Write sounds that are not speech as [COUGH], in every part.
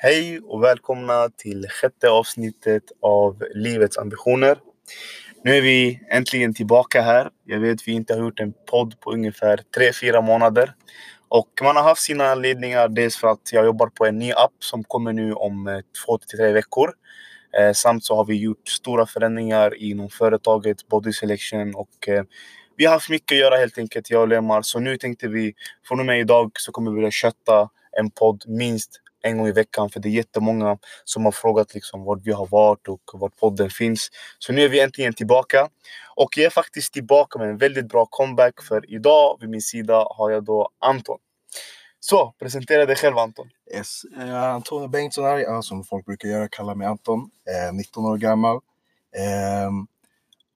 Hej och välkomna till sjätte avsnittet av Livets ambitioner. Nu är vi äntligen tillbaka här. Jag vet att vi inte har gjort en podd på ungefär 3-4 månader. Och man har haft sina anledningar. Dels för att jag jobbar på en ny app som kommer nu om eh, 2-3 tre veckor. Eh, samt så har vi gjort stora förändringar inom företaget Body Selection och eh, vi har haft mycket att göra helt enkelt, jag och Lemar. Så nu tänkte vi, från och med idag så kommer vi att kötta en podd minst en gång i veckan. För det är jättemånga som har frågat liksom vart vi har varit och vart podden finns. Så nu är vi äntligen tillbaka. Och jag är faktiskt tillbaka med en väldigt bra comeback. För idag vid min sida har jag då Anton. Så, presentera dig själv Anton. Yes. Uh, Antonio Bengtsson här, ja, som folk brukar göra, kallar mig Anton. Uh, 19 år gammal. Uh,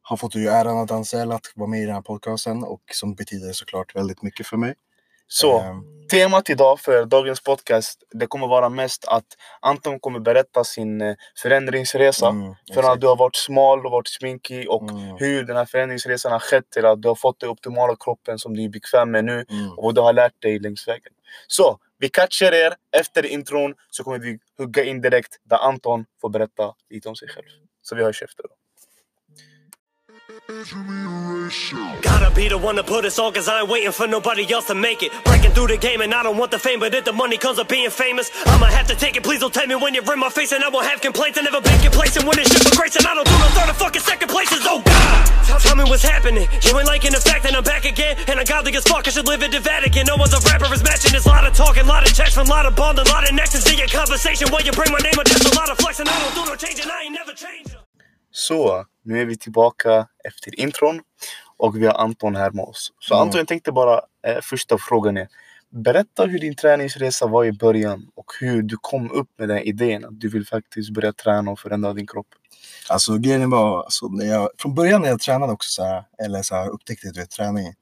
har fått äran att Ansel att vara med i den här podcasten och som betyder såklart väldigt mycket för mig. Så, um, temat idag för dagens podcast, det kommer vara mest att Anton kommer berätta sin eh, förändringsresa. Mm, för att du har varit smal och varit sminkig och mm. hur den här förändringsresan har skett till att du har fått den optimala kroppen som du är bekväm med nu mm. och vad du har lärt dig längs vägen. Så, vi catchar er efter intron så kommer vi hugga in direkt där Anton får berätta lite om sig själv. Så vi hörs efter då. Gotta be the one to put us on, cause I ain't waiting for nobody else to make it. Breaking through the game, and I don't want the fame, but if the money comes up being famous, I'ma have to take it. Please don't tell me when you're in my face, and I won't have complaints. I never been complacent when it's shit for grace, and I don't do no third or fucking second places. Oh God! Tell me what's happening. You ain't liking the fact that I'm back again, and I'm godly as fuck. I should live in the Vatican. No one's a rapper is matching. A lot of talking, lot of checks from lot of bond, a lot of nexus in your conversation. When you bring my name up, just a lot of flex, and I don't do no changing. I ain't never changed. Så, uh, nu är vi tillbaka efter intron och vi har Anton här med oss. Så. Anton, jag tänkte bara, eh, första frågan är Berätta hur din träningsresa var i början och hur du kom upp med den idén att du vill faktiskt börja träna och förändra din kropp. Alltså grejen var, alltså, när jag, från början när jag tränade också, så här, eller så här, upptäckte du vet, träning.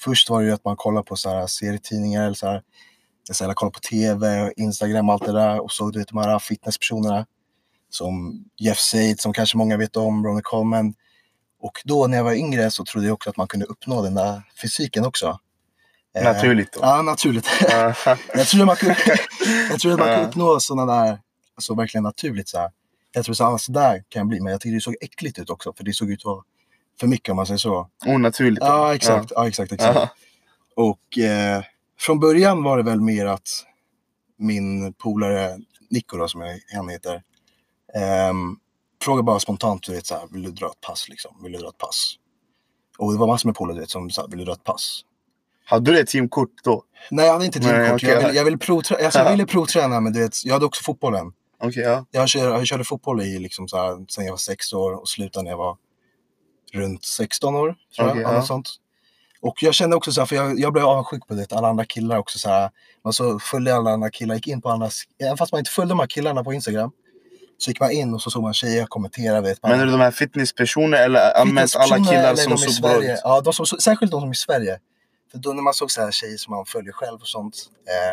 Först var det ju att man kollade på så här, serietidningar, eller så här, eller kollade på TV, Instagram och allt det där och såg du vet, de här fitnesspersonerna som Jeff Said, som kanske många vet om, Ronnie Coleman. Och då när jag var yngre så trodde jag också att man kunde uppnå den där fysiken också. Eh, naturligt då? Ja, naturligt. [LAUGHS] [LAUGHS] jag trodde man kunde, [LAUGHS] jag trodde man kunde uppnå sådana där, alltså verkligen naturligt så här. Jag trodde så, ah, så där kan jag bli, men jag tyckte det såg äckligt ut också, för det såg ut att vara för mycket om man säger så. Onaturligt? Ja, exakt. Ja. ja exakt, exakt. Och eh, från början var det väl mer att min polare Nico då, som han heter, Um, fråga bara spontant, du vet, så här, vill du dra ett pass liksom? Vill du dra ett pass? Och det var massor med polare, du vet, som sa, vill du dra ett pass? Hade du ett teamkort då? Nej, jag hade inte teamkort. Nej, okay. jag, ville, jag, ville provträ alltså, jag ville provträna, men du vet, jag hade också fotbollen. Okay, ja. jag, körde, jag körde fotboll i, liksom, så här, sen jag var sex år och slutade när jag var runt 16 år. Tror okay, jag, ja. sånt. Och jag kände också så här, för jag, jag blev avundsjuk på det, alla andra killar också så här. Man så följde alla andra killar, gick in på andra, även fast man inte följde de här killarna på Instagram. Så gick man in och så såg man tjejer kommentera. Vet, Menar du de här fitnesspersoner eller mest alla killar som såg bra ut? Ja, de som, särskilt de som är i Sverige. För då när man såg så här tjejer som man följer själv och sånt.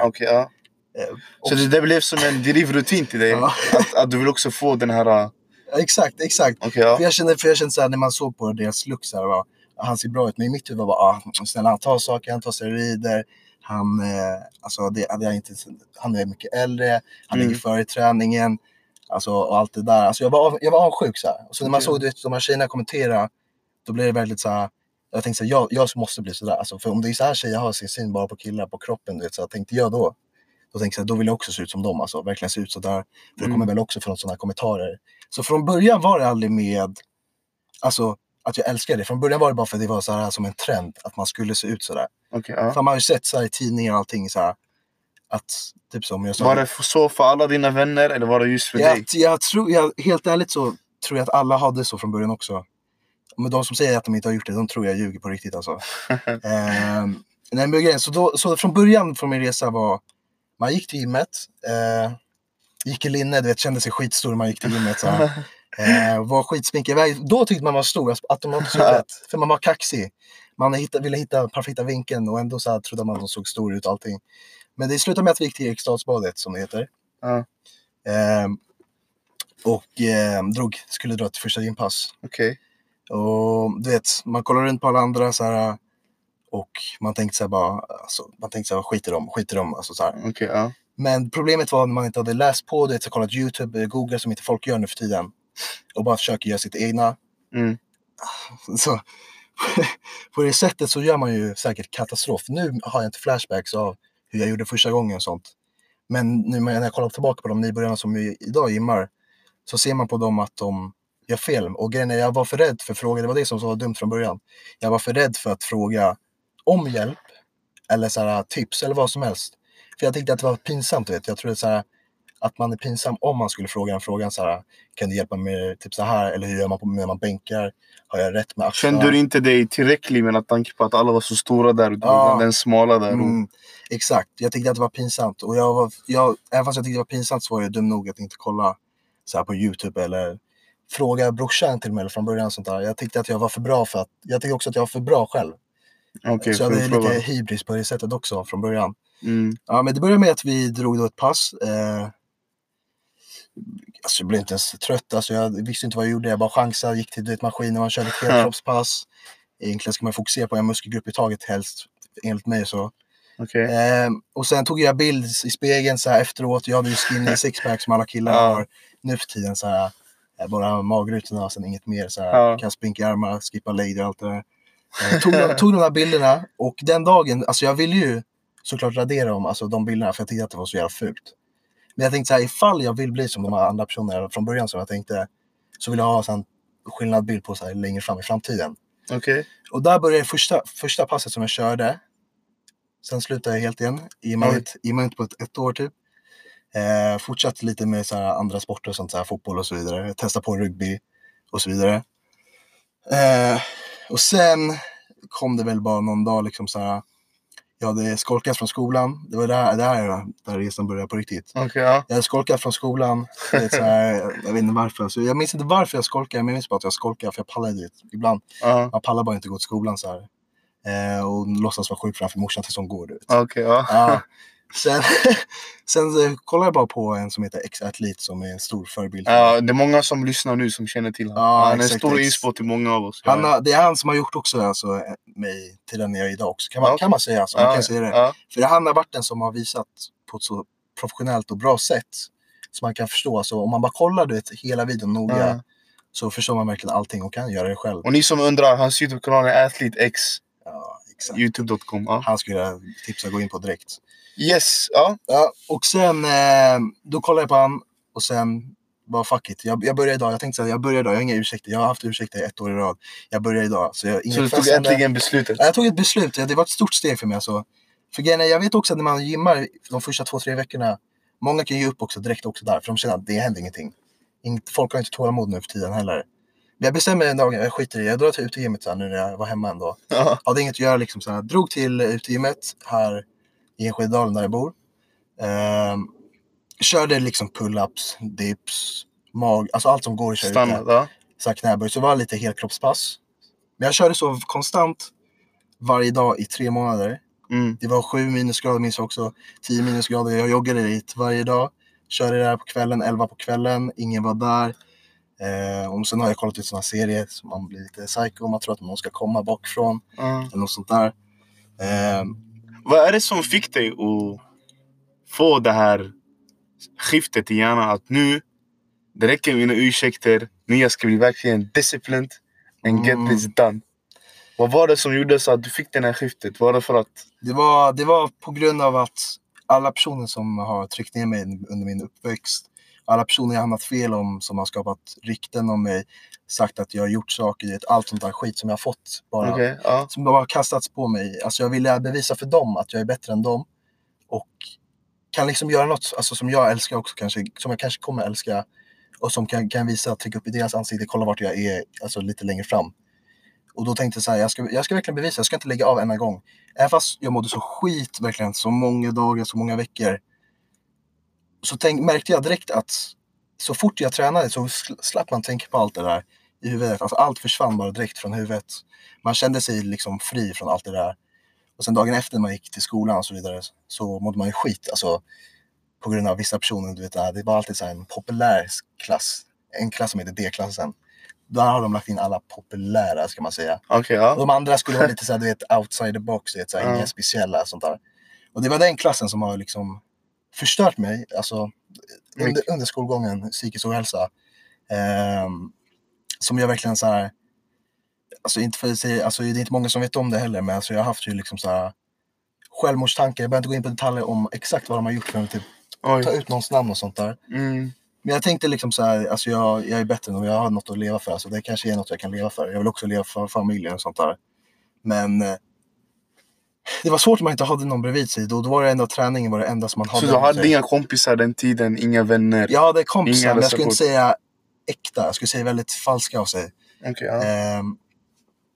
Eh, okay, ja. Eh, så det, det blev som en drivrutin till dig? [LAUGHS] Att, att, du vill också få den här... Ja, exakt, exakt. Okay, ja. för jag kände, för jag kände så här, när man såg på deras look, så här, var, han ser bra ut. Men i mitt huvud var bara, ah, snälla han tar saker, han tar steroider. Han, eh, alltså, det, det är inte, han är mycket äldre, han mm. ligger före i träningen. Alltså, och allt det där. Alltså, jag, var, jag var avundsjuk. Så, här. så när man såg det, de här tjejerna kommentera, då blev det väldigt så här, jag tänkte så här, jag, jag måste bli sådär. Alltså, för om det är så här tjejer har sin syn bara på killar, på kroppen, du vet, så här, tänkte jag då. Då tänkte jag då vill jag också se ut som dem. Alltså, verkligen se ut sådär. För det kommer mm. väl också från sådana kommentarer. Så från början var det aldrig med alltså, att jag älskade det. Från början var det bara för att det var så här, som en trend, att man skulle se ut sådär. Okay, ja. För man har ju sett så i tidningar och allting, så att, typ som jag sa, var det så för alla dina vänner eller var det just för jag, dig? Jag tror, jag, helt ärligt så tror jag att alla hade så från början också. Men de som säger att de inte har gjort det, de tror jag ljuger på riktigt alltså. [LAUGHS] eh, nej, men så, då, så från början från min resa var, man gick till gymmet, eh, gick i linne, du vet, kände sig skitstor när man gick till gymmet. Så, [LAUGHS] eh, var skitsminkig. Då tyckte man var stor, alltså, automatiskt för man var kaxig. Man hitta, ville hitta perfekta vinkeln och ändå så här, trodde man att de såg stor ut och allting. Men det slutade med att vi gick till Eriksdalsbadet som det heter. Ja. Eh, och eh, drog, skulle dra ett första gympass. Okej. Okay. Och du vet, man kollar runt på alla andra så här. Och man tänkte så här bara, alltså, man tänkte så här, skit i dem, skit i dem. Alltså, så här. Okay, ja. Men problemet var när man inte hade läst på det, så kollat YouTube, eh, Google som inte folk gör nu för tiden. Och bara försöker göra sitt egna. Mm. [LAUGHS] Så [LAUGHS] på det sättet så gör man ju säkert katastrof. Nu har jag inte flashbacks av hur jag gjorde första gången och sånt. Men nu när jag kollar tillbaka på de nybörjarna som idag gymmar så ser man på dem att de gör fel. Och grejen är, jag var för rädd för att fråga, det var det som var dumt från början. Jag var för rädd för att fråga om hjälp eller så här, tips eller vad som helst. För jag tyckte att det var pinsamt, du vet. Jag trodde så här, att man är pinsam om man skulle fråga den frågan så här, kan du hjälpa mig med typ så här eller hur gör man på, när man bänkar? Har jag rätt med axlarna? Kände du inte dig tillräcklig med tanke på att alla var så stora där och du Ja. den smala där? Mm, exakt, jag tyckte att det var pinsamt. Och jag var, jag, även fast jag tyckte det var pinsamt så var jag dum nog att inte kolla så här på YouTube eller fråga brorsan till mig från början. Sånt där. Jag tyckte att jag var för bra för att, jag tyckte också att jag var för bra själv. Okej, så jag hade fråga? lite hybris på det sättet också från början. Mm. Ja, men det började med att vi drog då ett pass. Eh, alltså jag blev inte ens trött, alltså jag visste inte vad jag gjorde. Jag bara chansade, gick till du vet, maskinen, man körde ett helkroppspass. Egentligen ska man fokusera på en muskelgrupp i taget helst, enligt mig. så. Okej. Eh, och sen tog jag bild i spegeln så här efteråt. Jag hade ju skinny [LAUGHS] sixpack som alla killar Ja. har nu för tiden. Så här, eh, bara magrutorna och sen inget mer. Så här, Ja. Kan sprinka i armar, skippa leg och allt det där. Eh, tog, tog de här bilderna och den dagen, alltså jag ville ju såklart radera dem, alltså de bilderna, för jag tyckte att det var så jävla fult. Men jag tänkte så här, ifall jag vill bli som de här andra personerna från början som jag tänkte, så vill jag ha en skillnad bild på så här längre fram i framtiden. Okej. Och där började första, första passet som jag körde. Sen slutade jag helt igen. I och med ett, i med på ett, ett år typ. Eh, fortsatte lite med så här andra sporter, sånt, så här, fotboll och så vidare. Testa på rugby och så vidare. Eh, och sen kom det väl bara någon dag liksom så här. Jag hade skolkat från skolan. Det var där, där, där resan började på riktigt. Okej, ja. Jag hade skolkat från skolan. Är så här, [LAUGHS] jag vet inte varför. Alltså, jag minns inte varför jag skolkade, men jag minns bara att jag skolkade för jag pallade dit. Ibland Ja. man pallar bara inte gå till skolan så här. Eh, och låtsas vara sjuk framför morsan tills hon går. Du vet. Okej, ja. Ja. [LAUGHS] Sen, [LAUGHS] sen eh, kollar jag bara på en som heter X-Athlete som är en stor förebild. Ja, det är många som lyssnar nu som känner till honom. Ja, han är en stor inspo till många av oss. Han det är han som har gjort också alltså, eh, mig till den jag är idag också. Kan man, Ja. kan man säga. Alltså, man kan säga det. För han har varit den som har visat på ett så professionellt och bra sätt. Så man kan förstå. Alltså, om man bara kollar du vet, hela videon noga så förstår man verkligen allting och kan göra det själv. Och ni som undrar, hans YouTube-kanal är athletex, Ja, exakt. youtube.com. Ja. Han skulle jag tipsa gå in på direkt. Yes, ja. Ja, och sen eh, då kollade jag på han och sen bara fuck it. Jag, jag börjar idag. Jag tänkte så här, jag börjar idag. Jag har inga ursäkter. Jag har haft ursäkter ett år i rad. Jag börjar idag. Så, jag, Så du tog äntligen beslutet. Ja, Jag tog ett beslut. Det var ett stort steg för mig. Alltså. För grejen är, jag vet också att när man gymmar de första två, tre veckorna. Många kan ge upp också direkt också där. För de känner att det händer ingenting. Folk har inte tålamod nu för tiden heller. Jag bestämmer en dag, jag skiter i det. Jag drar till utegymmet så här, nu när jag var hemma dag. Ja. Hade inget att göra liksom så här. Drog till utegymmet här i Enskededalen där jag bor. Ehm, körde liksom pull-ups, dips, mag, alltså allt som går att köra Standard, ute. ja. Så här knäböj. Så det var lite helkroppspass. Men jag körde så konstant varje dag i tre månader. Mm. Det var sju minusgrader minns jag också. Tio minusgrader. Jag joggade dit varje dag. Körde där på kvällen, elva på kvällen. Ingen var där. Eh, och sen har jag kollat ut sådana serier så man blir lite psycho. Man tror att någon ska komma bakifrån. Ja. Eller något sånt där. Eh, Vad är det som fick dig att få det här skiftet i hjärnan att nu, det räcker med mina ursäkter, nu jag ska bli verkligen disciplined and get Mm. this done. Vad var det som gjorde så att du fick det här skiftet? Var det för att... Det var, det var på grund av att alla personer som har tryckt ner mig under min uppväxt, alla personer jag hamnat fel om, som har skapat rykten om mig, sagt att jag har gjort saker, allt sånt där skit som jag har fått bara. Okej, ja. Som bara har kastats på mig. Alltså jag ville bevisa för dem att jag är bättre än dem. Och kan liksom göra något alltså, som jag älskar också kanske, som jag kanske kommer älska. Och som kan, kan visa, trycka upp i deras ansikte, kolla vart jag är alltså, lite längre fram. Och då tänkte jag så här, jag ska, jag ska verkligen bevisa, jag ska inte lägga av en gång. Även fast jag mådde så skit verkligen, så många dagar, så många veckor. Så tänk, märkte jag direkt att så fort jag tränade så sl- slapp man tänka på allt det där i huvudet. Alltså allt försvann bara direkt från huvudet. Man kände sig liksom fri från allt det där. Och sen dagen efter när man gick till skolan och så vidare så mådde man ju skit. Alltså, på grund av vissa personer. Du vet, det var alltid så en populär klass. En klass som heter D-klassen. Där har de lagt in alla populära ska man säga. Och ja. de andra skulle vara lite så här, du vet, outside the box. Du vet, så här, Ja. Inga speciella sånt där. Och det var den klassen som har liksom förstört mig, alltså under, under skolgången, psykisk ohälsa. ehm, som jag verkligen så här, alltså inte för att säga, alltså det är inte många som vet om det heller, men alltså jag har haft ju liksom så här självmordstankar. Jag behöver inte gå in på detaljer om exakt vad de har gjort för att typ, ta ut någons namn och sånt där. Mm. Men jag tänkte liksom så här, alltså jag, jag är bättre nu, jag har något att leva för. Alltså det kanske är något jag kan leva för. Jag vill också leva för familjen och sånt där. Men eh, det var svårt om man inte hade någon bredvid sig. Då, då var det enda träningen var det enda som man hade. Så du hade inga kompisar den tiden? Inga vänner? Jag hade kompisar, Inga men jag skulle inte säga äkta. Jag skulle säga väldigt falska av sig. Okej, ja. Ehm,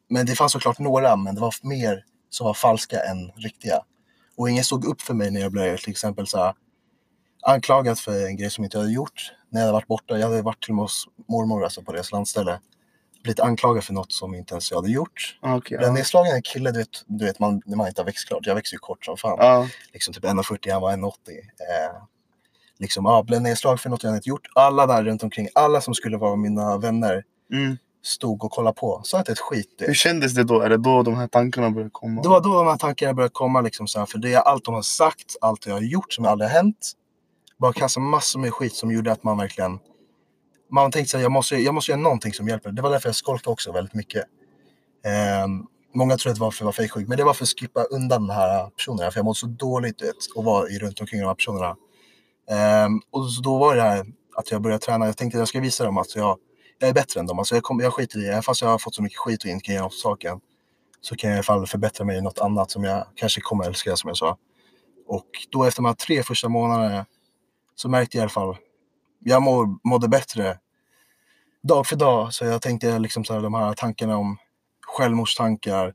men det fanns såklart några, men det var mer som var falska än riktiga. Och ingen stod upp för mig när jag blev till exempel så här, anklagad för en grej som jag inte hade gjort. När jag hade varit borta, jag hade varit till och med hos mormor alltså på deras landställe. Blivit anklagad för något som inte ens jag hade gjort. Blev ja. nedslagen en kille, du vet, du vet man, när man inte har växt klart. Jag växer ju kort som fan. Ja. Liksom typ 1,40, han var 1,80. Eh, liksom, ja, blev nedslagen för något jag inte gjort. Alla där runt omkring, alla som skulle vara mina vänner Mm. stod och kollade på. Sa inte ett skit. du Hur kändes det då? Är det då de här tankarna började komma? Det var då de här tankarna började komma. Liksom, så här, för det är allt de har sagt, allt jag har gjort som aldrig har hänt. Bara kasta massor med skit som gjorde att man verkligen... Man tänkte att jag måste, jag måste göra någonting som hjälper. Det var därför jag skolkade också väldigt mycket. Ehm, många tror att det var för att vara fejksjuk, men det var för att skippa undan de här personerna. För jag mådde så dåligt vet, och vara runt omkring de här personerna. Ehm, och så då var det här att jag började träna. Jag tänkte att jag ska visa dem att jag, jag är bättre än dem. Alltså jag, kom, jag skiter i det. Även fast jag har fått så mycket skit och inte kan göra något åt saken. Så kan jag i alla fall förbättra mig i något annat som jag kanske kommer älska som jag sa. Och då efter de här tre första månaderna så märkte jag i alla fall, jag mår, mådde bättre dag för dag. Så jag tänkte liksom så här, de här tankarna om självmordstankar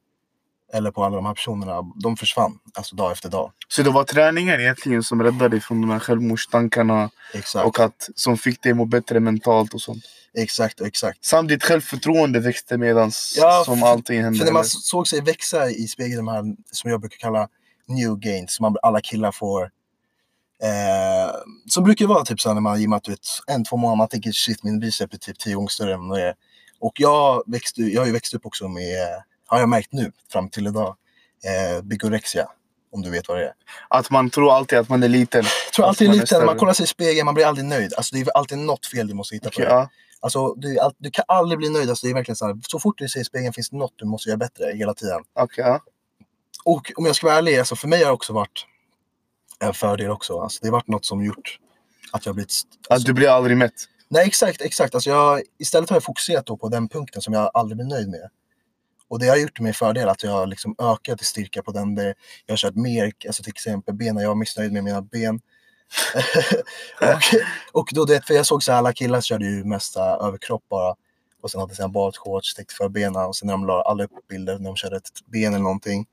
eller på alla de här personerna, de försvann. Alltså dag efter dag. Så det var träningen egentligen som räddade dig från de här självmordstankarna Exakt, och att, som fick dig må bättre mentalt och sånt? exakt exakt. Samt ditt självförtroende växte medan Ja, som allting hände? För när man såg sig växa i spegeln, de här som jag brukar kalla new gains, som alla killar får. Eh, som brukar vara typ så när man har gymmat ut en, två månader, man tänker shit min bicep är typ tio gånger större än vad det är. Och jag, växte, jag har ju växt upp också med, har jag märkt nu fram till idag, eh, bigorexia. Om du vet vad det är. Att man tror alltid att man är liten? Jag tror Att alltid man är lite när man kollar sig i spegeln, man blir aldrig nöjd. Alltså det är alltid något fel du måste hitta på. ja. Alltså, du, är du kan aldrig bli nöjd. Alltså, det är verkligen så, här, så fort du ser i spegeln finns det något du måste göra bättre hela tiden. Ja. Och om jag ska vara ärlig, alltså för mig har det också varit en fördel också. Alltså det har varit något som gjort att jag blivit... st- Att Alltså, du blir aldrig mätt? Nej, exakt, exakt. Alltså jag, istället har jag fokuserat på den punkten som jag aldrig blir nöjd med. Och det har gjort mig fördel att jag har liksom ökat i styrka på den. Där jag har kört mer, alltså till exempel benen. Jag var missnöjd med mina ben. [LAUGHS] och, och då det, för jag såg så här, alla killar körde ju mesta överkropp bara. Och sen hade sina badshorts, täckte för benen och sen när de la alla upp bilder när de körde ett ben eller någonting.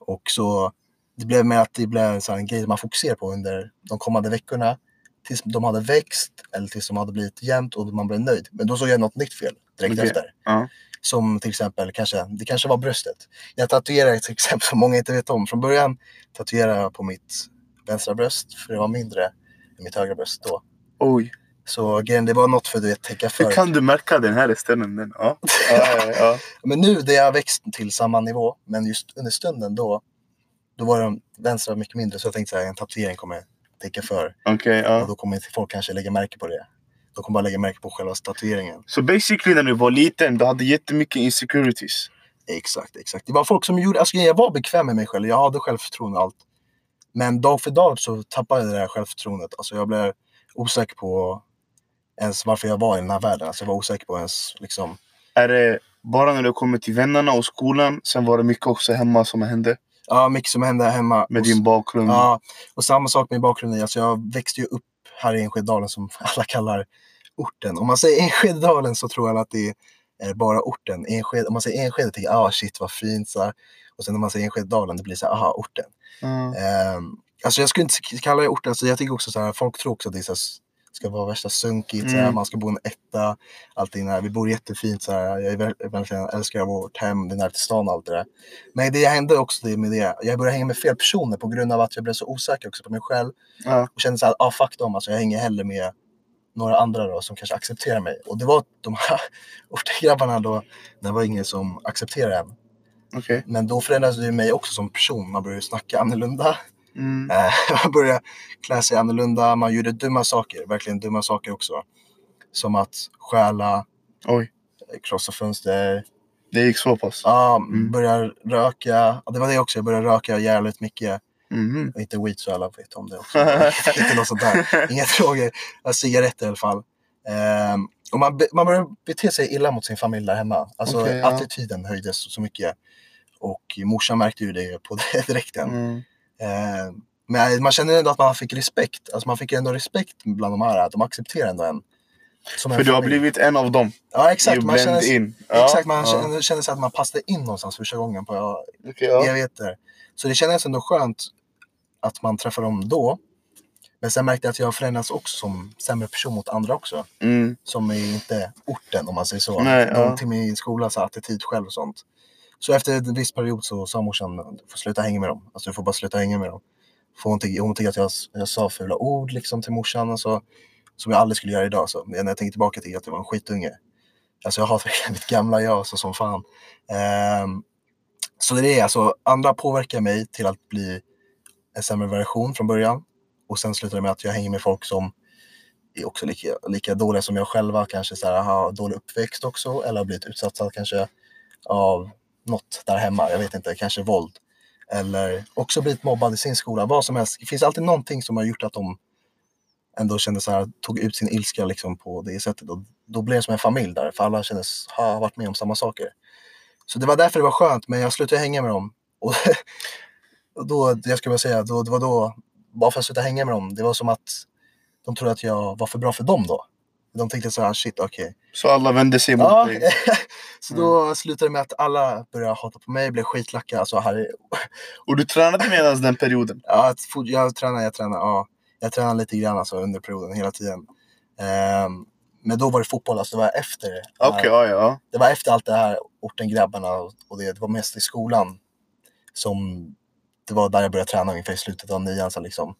Och så det blev med att det blev en sån här grej man fokuserar på under de kommande veckorna. Tills de hade växt eller tills de hade blivit jämnt och man blev nöjd. Men då såg jag något nytt fel direkt Okej. efter. Ja. Som till exempel, kanske, det kanske var bröstet. Jag tatuerade till exempel, som många inte vet om. Från början tatuerade jag på mitt vänstra bröst, för det var mindre än mitt högra bröst då. Oj. Så grejen, det var något för att täcka för. Hur kan du märka den här ställen? Den? Ja. [LAUGHS] Ja, ja, ja. Men nu det har växt till samma nivå, men just under stunden då, då var den vänstra mycket mindre. Så jag tänkte att en tatuering kommer täcka för. Och ja. då kommer inte folk kanske lägga märke på det. De kommer bara lägga märke på själva tatueringen. Så basically när du var liten, du hade jättemycket insecurities? Exakt, exakt. Det var folk som gjorde, alltså jag var bekväm med mig själv, jag hade självförtroende och allt. Men dag för dag så tappade jag det där självförtroendet. Alltså jag blev osäker på ens varför jag var i den här världen. Alltså jag var osäker på ens liksom. Är det bara när du kommer till vännerna och skolan? Sen var det mycket också hemma som hände? Ja, mycket som hände hemma. Med din bakgrund? Ja, och samma sak med bakgrunden. Alltså jag växte ju upp här i Enskededalen som [LAUGHS] alla kallar orten. Om man säger Enskededalen så tror alla att det är bara orten. Enskede, om man säger Enskede tänker jag ah shit vad fint. Så här. Och sen när man säger Enskededalen det blir så här, aha orten. Ja. Um, alltså jag skulle inte kalla det orten, alltså jag tycker också så här, folk tror också att det är så här, ska vara värsta sunkigt, här, Mm. man ska bo i en etta, allting där. Vi bor jättefint så här, jag är verkligen älskar vårt hem, det är nära till stan och allt det där. Men det hände också det med det, jag började hänga med fel personer på grund av att jag blev så osäker också på mig själv. Ja. Och kände så här, ah fuck dem, alltså jag hänger hellre med några andra då som kanske accepterar mig. Och det var de här [LAUGHS] ortengrabbarna då, det var ingen som accepterade en. Okej. Men då förändrades det mig också som person. Man började snacka annorlunda. Mm. Eh, [LAUGHS] man började klä sig annorlunda, man gjorde dumma saker, verkligen dumma saker också. Som att stjäla, Oj, eh, krossa fönster, det gick så pass? ja, Mm. börja röka. Det var det också, jag började röka jävligt mycket. Mhm. Och inte weed så alla vet om det också. [LAUGHS] [LAUGHS] inte något sånt där. Inga droger, ja, cigaretter i alla fall. Ehm, och man, be- man började bete sig illa mot sin familj där hemma. Alltså Okej, ja. attityden höjdes så mycket. Och morsan märkte ju det på direkten. Mm. Eh, men man känner ändå att man fick respekt. Alltså man fick ändå respekt bland de här. Att de accepterar ändå en. Som en För du har blivit en av dem. Ja exakt. You Man känner, in. Exakt, man ja. känner, sig att man passade in någonstans första gången på Okej, ja. evigheter. Så det kändes ändå skönt att man träffar dem då. Men sen märkte jag att jag förändrats också som sämre person mot andra också. Mm. Som är inte orten om man säger så. Nej, de ja. till min skola så attityd själv och sånt. Så efter en viss period så sa morsan, du får sluta hänga med dem. Alltså du får bara sluta hänga med dem. För hon, tyckte, hon tyckte att jag, jag sa fula ord liksom till morsan. och så. som jag aldrig skulle göra idag. Så. När jag tänker tillbaka till att jag var en skitunge. Alltså jag hatar [LAUGHS] verkligen mitt gamla jag så som fan. Um, så det är alltså andra påverkar mig till att bli en sämre version från början. Och sen slutar det med att jag hänger med folk som är också lika, lika dåliga som jag själva. Kanske så här, har dålig uppväxt också. Eller har blivit utsatta kanske av något där hemma. Jag vet inte, kanske våld. Eller också blivit mobbad i sin skola. Vad som helst. Det finns alltid någonting som har gjort att de ändå kände så här, tog ut sin ilska liksom på det sättet. Och då blev det som en familj där. För alla kändes ha varit med om samma saker. Så det var därför det var skönt. Men jag slutade hänga med dem. Och, [LAUGHS] och då, jag skulle bara säga, då, det var då, bara för att sluta hänga med dem. Det var som att de trodde att jag var för bra för dem då. De tänkte så här, ah, shit okej. Så alla vände sig mot Ja, dig? [LAUGHS] så då slutade det med att alla började hata på mig, blev skitlacka. Alltså, här, [LAUGHS] Och du tränade medan den perioden? ja, jag tränar, jag tränar. Ja, jag tränar lite grann alltså, under perioden, hela tiden. Ehm, men då var det fotboll, alltså det var efter. det Okej, ja, ja. Det var efter allt det här, orten-grabbarna och och det, det var mest i skolan som det var där jag började träna ungefär i slutet av nian. Så liksom.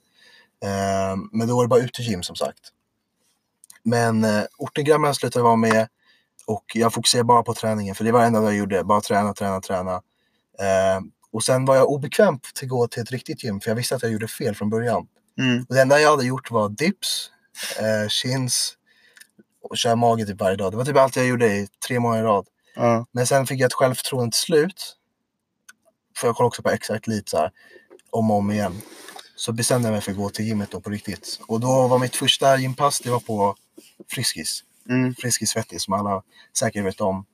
Ehm, men då var det bara utegym som sagt. Men uh, orten-grabbarna slutade jag vara med och jag fokuserade bara på träningen för det var det enda jag gjorde. Bara träna, träna, träna. Ehm, och sen var jag obekväm till att gå till ett riktigt gym för jag visste att jag gjorde fel från början. Mm. Och det enda jag hade gjort var dips, eh, chins och köra mage typ varje dag. Det var typ allt jag gjorde i tre månader i rad. ja. Men sen fick jag ett självförtroende till slut. För jag kollade också på Exact Lead så här, om och om igen. Så bestämde jag mig för att gå till gymmet då på riktigt. Och då var mitt första gympass, det var på Friskis. Mm. Friskis Svettis som alla säkert vet om.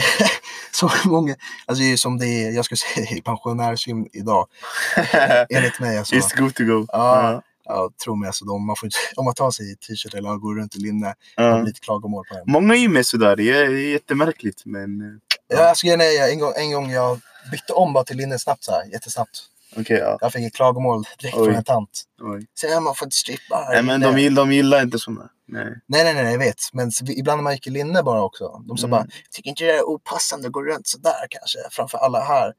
[LAUGHS] så många, alltså det är som det är, jag skulle säga pensionärsgym idag. [LAUGHS] Enligt mig alltså. It's good to go. Ja. Ja, tro mig alltså, de, man får, inte- om man tar sig i t-shirt eller går runt i linne, det Ja. blir lite klagomål på en. Många gym är sådär, det är jättemärkligt men... Ja, alltså, är, en, gång, en gång jag bytte om bara till linne snabbt så här, jättesnabbt. Okej, ja. Jag fick ett klagomål direkt Oj. från en tant. Oj. Säger man får inte strippa. Nej men linne." de, gill- de gillar inte såna. Nej. nej, nej, nej, jag vet. Men så ibland när man gick i linne bara också. De sa Mm. bara, tycker inte det är opassande att gå runt sådär kanske framför alla här.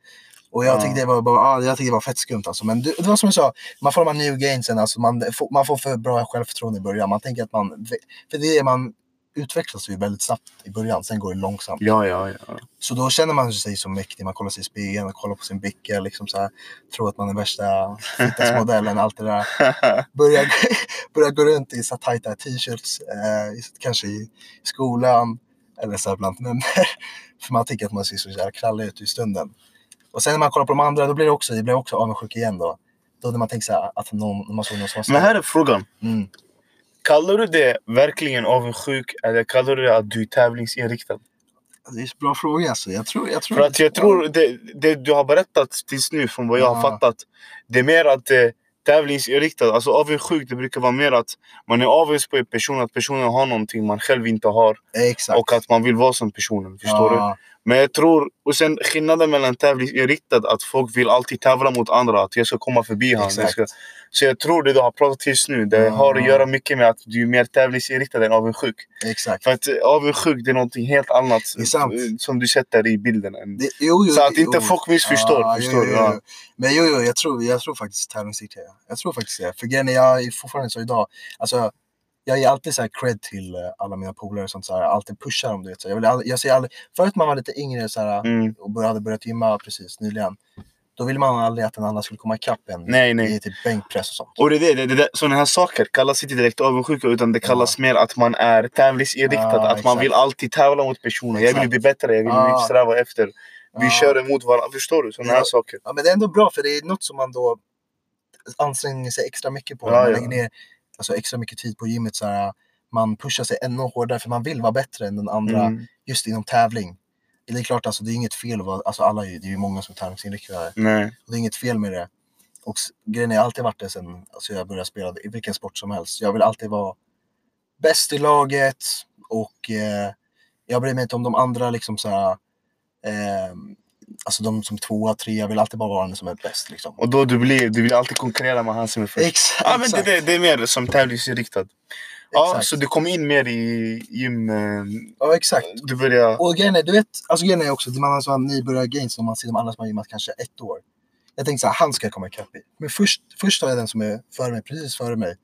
Och jag Ja. tyckte det var, bara, jag tyckte det var fett skumt alltså. Men det, det var som jag sa, man får de här new gainsen, alltså man, får, man får för bra självförtroende i början. Man tänker att man, för det är man utvecklas ju väldigt snabbt i början, sen går det långsamt. Ja, ja, ja. Så då känner man sig som mäktig, man kollar sig i spegeln, och kollar på sin bicka, liksom så här, tror att man är värsta fitnessmodellen, allt det där. [LAUGHS] Börjar, [LAUGHS] börjar gå runt i så tajta t-shirts, eh, kanske i skolan eller så här bland vänner. [LAUGHS] För man tycker att man ser så jävla krallig ut i stunden. Och sen när man kollar på de andra, då blir det också, det blir också avundsjuk igen då. Då när man tänker så här, att någon, när man såg någon som var Men här är frågan. mm. Kallar du det verkligen avundsjuk eller kallar du det att du är tävlingsinriktad? Det är en bra fråga alltså. Jag tror, jag tror För att jag tror det, det du har berättat tills nu från vad jag har fattat. Det är mer att eh, tävlingsinriktad, alltså avundsjuk det brukar vara mer att man är avundsjuk på en person, att personen har någonting man själv inte har. Exakt. Och att man vill vara som personen, förstår du? Men jag tror, och sen skillnaden mellan tävlingsinriktad, att folk vill alltid tävla mot andra, att jag ska komma förbi honom. jag. Ska, så jag tror det du har pratat tills nu, det Ja. har att göra mycket med att du är mer tävlingsinriktad än avundsjuk. Exakt. För att eh, avundsjuk det är någonting helt annat eh, som du sätter i bilden. Än. Det, jo, jo, Så att inte jo. folk missförstår, Ja, förstår jo, jo, Ja. Men jo, jo jag, tror, jag tror faktiskt tävlingsinriktad. Jag tror faktiskt det. För grejen är, jag är fortfarande så idag. Alltså, jag ger alltid så här cred till eh, alla mina polare och sånt. Så här, alltid pushar dem. Du vet, så jag, vill aldrig, jag säger aldrig, förut man var lite yngre så här, Mm. och hade börjat gymma precis nyligen. Då vill man aldrig att den andra skulle komma ikapp en Nej, nej. i typ bänkpress och sånt. Och det är det, det, det, sådana här saker kallas inte direkt avundsjuka utan det kallas mer att man är tävlingsinriktad. Ja, att man exakt. vill alltid tävla mot personen. Jag vill Exakt. bli bättre, jag vill Ja. sträva efter. Vi Ja. kör emot varandra. Förstår du? Sådana Ja. här saker. Ja, men det är ändå bra för det är något som man då anstränger sig extra mycket på. Ja, man ja. lägger ner alltså, extra mycket tid på gymmet. Så här, man pushar sig ännu hårdare för man vill vara bättre än den andra Mm. just inom tävling. Det är klart, alltså, det är inget fel att vara, alltså, alla det är ju många som är tävlingsinriktade. Det är inget fel med det. Och grejen är, jag har alltid varit det sen alltså, jag började spela i vilken sport som helst. Jag vill alltid vara bäst i laget och eh, jag bryr mig inte om de andra liksom så här, eh, Alltså de som tvåa, trea, vill alltid bara vara den som är bäst liksom. Och då du, blir, du vill alltid konkurrera med han som är först. Exakt. Ja, men det, det, det är mer som tävlingsinriktad. Ja, Exakt. så du kom in mer i gym. eh, Ja, exakt. Du började... Och grejen är, du vet, alltså grejen är också, man har sådana nybörjar-gains om man ser de andra som har gymmat kanske ett år. Jag tänkte så här, han ska jag komma ikapp i. Men först, först tar jag den som är före mig, precis före mig.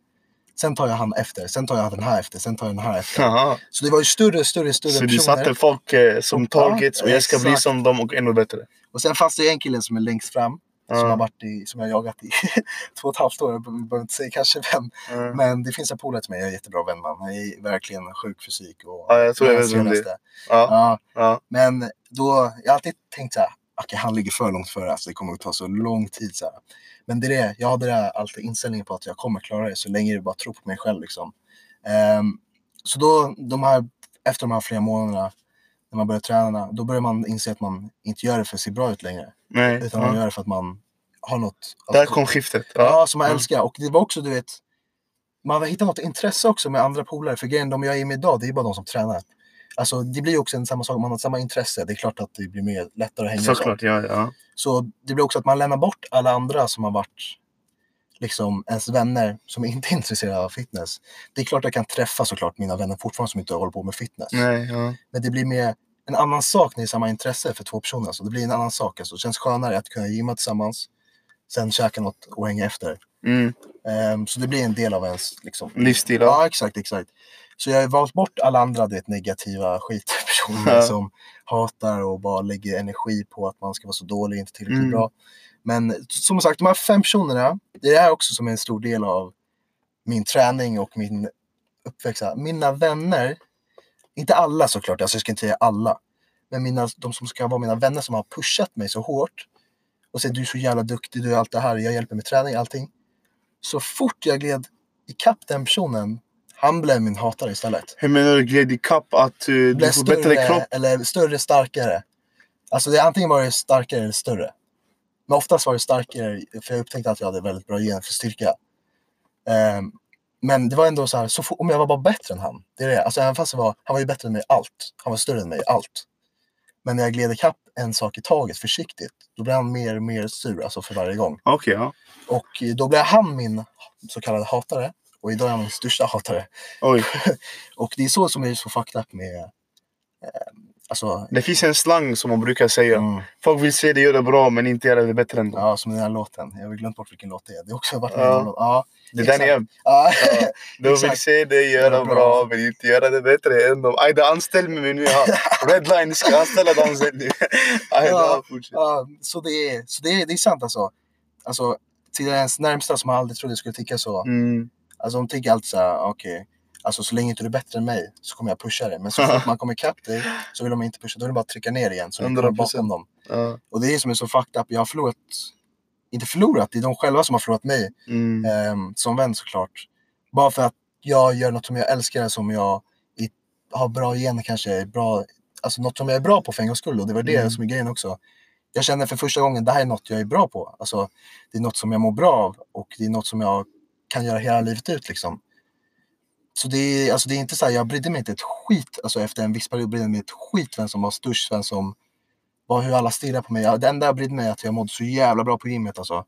Sen tar jag han efter, sen tar jag den här efter, sen tar jag den här efter. Jaha. Så det var ju större, större, större Så du personer. satte folk eh, som targets och jag ska bli exakt. som dem och ännu bättre. Och sen fanns det en kille som är längst fram. Som, har varit i, som jag har jagat i [LAUGHS] två och ett halvt år. Jag behöver inte säga kanske vem. Ja. Men det finns en polare till mig, jag är jättebra vän honom. Han är verkligen sjuk fysik. Och Ja, jag tror jag vet vem det är. Ja. Ja, Ja. men då, jag har alltid tänkt så här, okej han ligger för långt före, alltså det kommer att ta så lång tid. Så här. Men det är det, jag hade det här, alltid inställningen på att jag kommer klara det så länge jag bara tror på mig själv. Liksom. Ehm, så då, de här, efter de här flera månaderna, när man börjar träna, då börjar man inse att man inte gör det för att se bra ut längre. Nej. Utan man Ja. gör det för att man har något. Där kom skiftet. Ja, som man Ja. älskar. Och det var också, du vet, man har hittat något intresse också med andra polare. För grejen, de jag är med idag, det är bara de som tränar. Alltså det blir också en samma sak, man har samma intresse. Det är klart att det blir mer lättare att hänga. Såklart, ja. ja. Så det blir också att man lämnar bort alla andra som har varit liksom ens vänner som inte är intresserade av fitness. Det är klart jag kan träffa såklart mina vänner fortfarande som inte håller på med fitness. Nej, ja. Men det blir mer en annan sak när det är samma intresse för två personer. Alltså det blir en annan sak. Alltså det känns skönare att kunna gymma tillsammans, sen käka något och hänga efter. Mm. Ehm, så det blir en del av ens liksom, Livsstil. Ja, exakt, exakt. Så jag har valt bort alla andra det negativa skitpersoner Ja. som hatar och bara lägger energi på att man ska vara så dålig och inte tillräckligt Mm. bra. Men som sagt, de här fem personerna, det är också som en stor del av min träning och min uppväxt. Mina vänner, inte alla såklart, alltså jag ska inte säga alla, men mina, de som ska vara mina vänner som har pushat mig så hårt och säger du är så jävla duktig, du är allt det här, jag hjälper med träning, allting. Så fort jag gled ikapp den personen, han blev min hatare istället. Hur menar du gled ikapp? Att uh, du får bättre kropp? eller större, starkare. Alltså det, antingen var det starkare eller större. Men oftast var det starkare, för jag upptäckte att jag hade väldigt bra gener för styrka. Ehm, men det var ändå så här, så om jag var bara bättre än han. Det är det. Alltså även fast var, han var ju bättre än mig i allt. Han var större än mig i allt. Men när jag gled ikapp en sak i taget försiktigt, då blev han mer och mer sur alltså för varje gång. Okej, ja. Och då blev han min så kallade hatare. Och idag är han min största hatare. Oj. [LAUGHS] Och det är så som är så fucked up med... Eh, alltså... Det finns en slang som man brukar säga. Mm, Folk vill se dig göra bra men inte göra det bättre än dem. ja, som den här låten. Jag har glömt bort vilken låt det är. Det har också varit Ja. någon låt. Ja, det är den igen. ja. Ja. [LAUGHS] De vill se dig göra bra. bra men inte göra det bättre än dem. Ajde, anställ mig nu. Ja. [LAUGHS] Redline, ska anställa dem sen nu. Ajde, Ja. fortsätt. Ja, så det är, så det är, det är sant alltså. Alltså, till ens närmsta som aldrig trodde skulle tycka så. Mm. Alltså de tycker alltid såhär, okej. Alltså så länge inte du är bättre än mig så kommer jag pusha dig. Men så fort [LAUGHS] man kommer ikapp dig så vill de inte pusha. Då vill de bara trycka ner igen. Så du kommer 100%. bakom dem. Ja. Och det är det som är så fucked up. Jag har förlorat, inte förlorat, det är de själva som har förlorat mig. Mm. ehm, som vän såklart. Bara för att jag gör något som jag älskar, som jag i, har bra gener kanske, bra, alltså något som jag är bra på för en gångs skull. Och det var det Mm. som är grejen också. Jag känner för första gången, det här är något jag är bra på. Alltså, det är något som jag mår bra av och det är något som jag kan göra hela livet ut liksom. Så det är, alltså det är inte så här, jag brydde mig inte ett skit, alltså efter en viss period brydde jag mig ett skit vem som var störst, vem som var hur alla stirrade på mig. Det enda jag brydde mig är att jag mådde så jävla bra på gymmet alltså.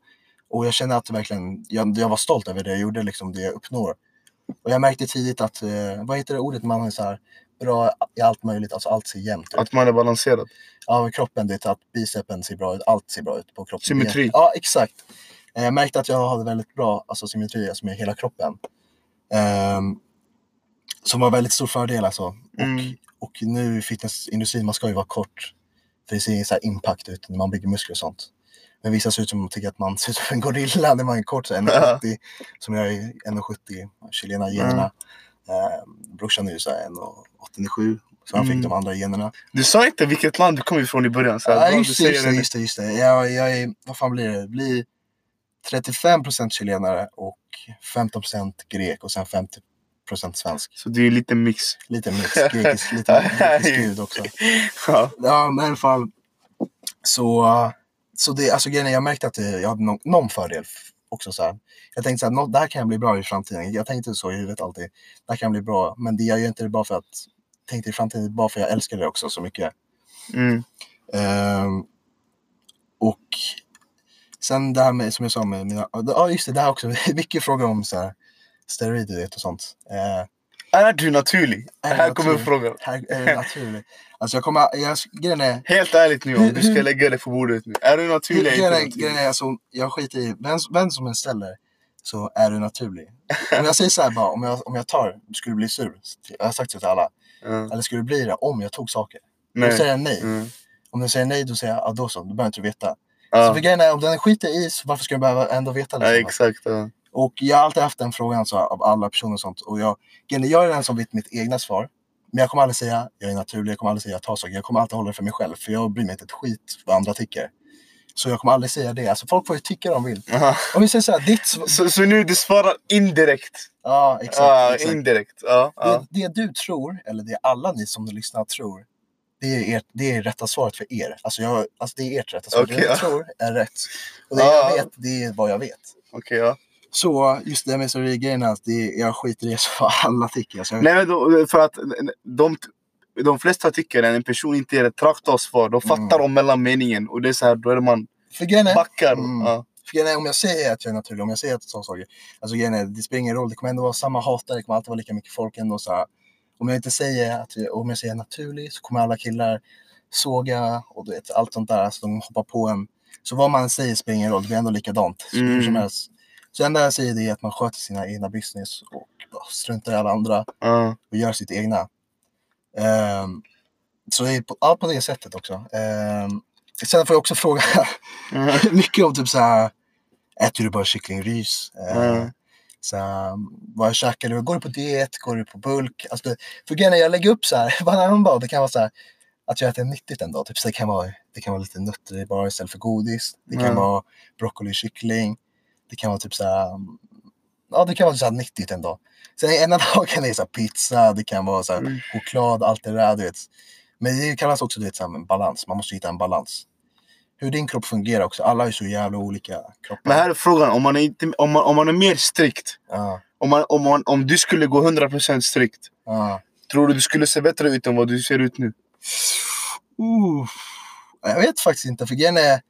Och jag kände att verkligen, jag, jag var stolt över det jag gjorde, liksom det jag uppnår. Och jag märkte tidigt att, eh, vad heter det ordet, man är så här bra i allt möjligt, alltså allt ser jämnt ut. Att man är balanserad. Ja, kroppen, det att bicepen ser bra ut, allt ser bra ut på kroppen. Symmetri. Ja, exakt. Eh, Jag märkte att jag hade väldigt bra alltså, symmetri alltså, med hela kroppen. Ehm, som var väldigt stor fördel alltså. Mm. Och, och nu i fitnessindustrin, man ska ju vara kort. För det ser så här impact ut när man bygger muskler och sånt. Men vissa ser ut som tycker att man ser ut som en gorilla när man är kort, så 1,70. Som jag är 1,70, chilena generna. Eh, brorsan är ju så här 1,87. Så han fick Mm. de andra generna. Du sa inte vilket land du kom ifrån i början. Så Ja, bra, just, det, just, det, just det, just det. Jag, jag är, vad fan blir? Det blir 35% chilenare och 15% grek och sen 50% svensk. Så det är en liten mix. Lite mix, [LAUGHS] grekisk, lite grekisk gud också. Ja. Ja, men i alla fall. Så, så det, alltså grejen är, jag märkte att det, jag hade någon, någon fördel också. Så här. Jag tänkte så här, det här kan bli bra i framtiden. Jag tänkte så i huvudet alltid. Det här kan bli bra. Men det, jag gör inte det bara för att, tänkte i framtiden bara för att jag älskar det också så mycket. Mm. Ehm, och sen det här med, som jag sa med mina, ja just det, det här också, [LAUGHS] mycket frågor om så här, steroider och sånt. Eh, Är du naturlig? Är här kommer naturlig? frågan. här är det [LAUGHS] naturligt. Alltså jag kommer, jag, grejen är, Helt ärligt nu, om du ska [LAUGHS] lägga det på bordet nu. Är du naturlig eller inte grejen naturlig? är alltså, jag skiter i, vem, vem som än ställer så är du naturlig. Om jag säger så här bara, om jag, om jag tar, skulle du bli sur? Jag har sagt det till alla. Ja. Eller skulle du bli det om jag tog saker? Då Nej. säger jag nej. Mm. Om du säger nej, då säger jag, ja då så, då behöver inte du veta. Så Ja. för grejen är, om den skiter i, så varför ska du behöva ändå veta? ja, Liksom? exakt. Ja. Och jag har alltid haft den frågan så, av alla personer och sånt. Och jag, jag är den som vet mitt egna svar. Men jag kommer aldrig säga jag är naturlig, jag kommer aldrig säga jag tar saker. Jag kommer alltid hålla det för mig själv. För jag bryr mig inte ett skit vad andra tycker. Så jag kommer aldrig säga det. Alltså folk får ju tycka de vill. Aha. Om vi säger så här, ditt svar. Så, så nu du svarar indirekt? Ja, exakt. Ja, exakt. indirekt. Ja, ja. Det, det du tror, eller det alla ni som lyssnar tror, det är, ert, det är rätta svaret för er. Alltså, jag, alltså det är ert rätta svar. Okej, det jag ja. tror är rätt. Och det Ja. jag vet, det är vad jag vet. Okej, ja. Så just det med grejen är att det, jag skiter i vad [LAUGHS] alla tycker. Alltså, jag, Nej, men då, för att de, de flesta tycker att en person inte ger ett rakt av svar. De fattar Mm. om mellanmeningen och det är så här, då är det man för grejen är, backar. Mm. Ja. För grejen är, om jag säger att jag är naturlig, om jag säger att jag saker. Alltså grejen är, det spelar ingen roll, det kommer ändå vara samma hatare, det kommer alltid vara lika mycket folk ändå. Så här, om jag inte säger att om jag säger naturlig så kommer alla killar såga och du vet, allt sånt där. Alltså de hoppar på en. Så vad man säger spelar ingen roll, det blir ändå likadant. Så, som Mm. helst. så det enda jag säger det är att man sköter sina egna business och struntar i alla andra Ja. och gör sitt egna. Ehm, så det är på, ja, på det sättet också. Um, sen får jag också fråga [LAUGHS] Mm. mycket om typ så här, äter du bara kycklingrys? Uh, Mm. Så vad käkar du? Går du på diet? Går du på bulk? Alltså, det- för grejen jag lägger upp så här, [LAUGHS] dag, det kan vara så här, att jag äter nyttigt en dag. Typ, så det, kan vara, det kan vara lite nötter i bara istället för godis. Det kan Mm. vara broccoli och kyckling. Det kan vara typ så här, ja det kan vara så här nyttigt en dag. Sen ena [LAUGHS] dagen är det så här pizza, det kan vara så här Mm. choklad, allt det där. Du vet. Men det kallas också du vet, så här, balans. Man måste hitta en balans. Hur din kropp fungerar också. Alla är så jävla olika kroppar. Men här är frågan, om man är, inte, om man, om man är mer strikt. Ja, Om, man, om, man, om du skulle gå 100% strikt. ja. Tror du du skulle se bättre ut än vad du ser ut nu? Uh, jag vet faktiskt inte. För grejen är,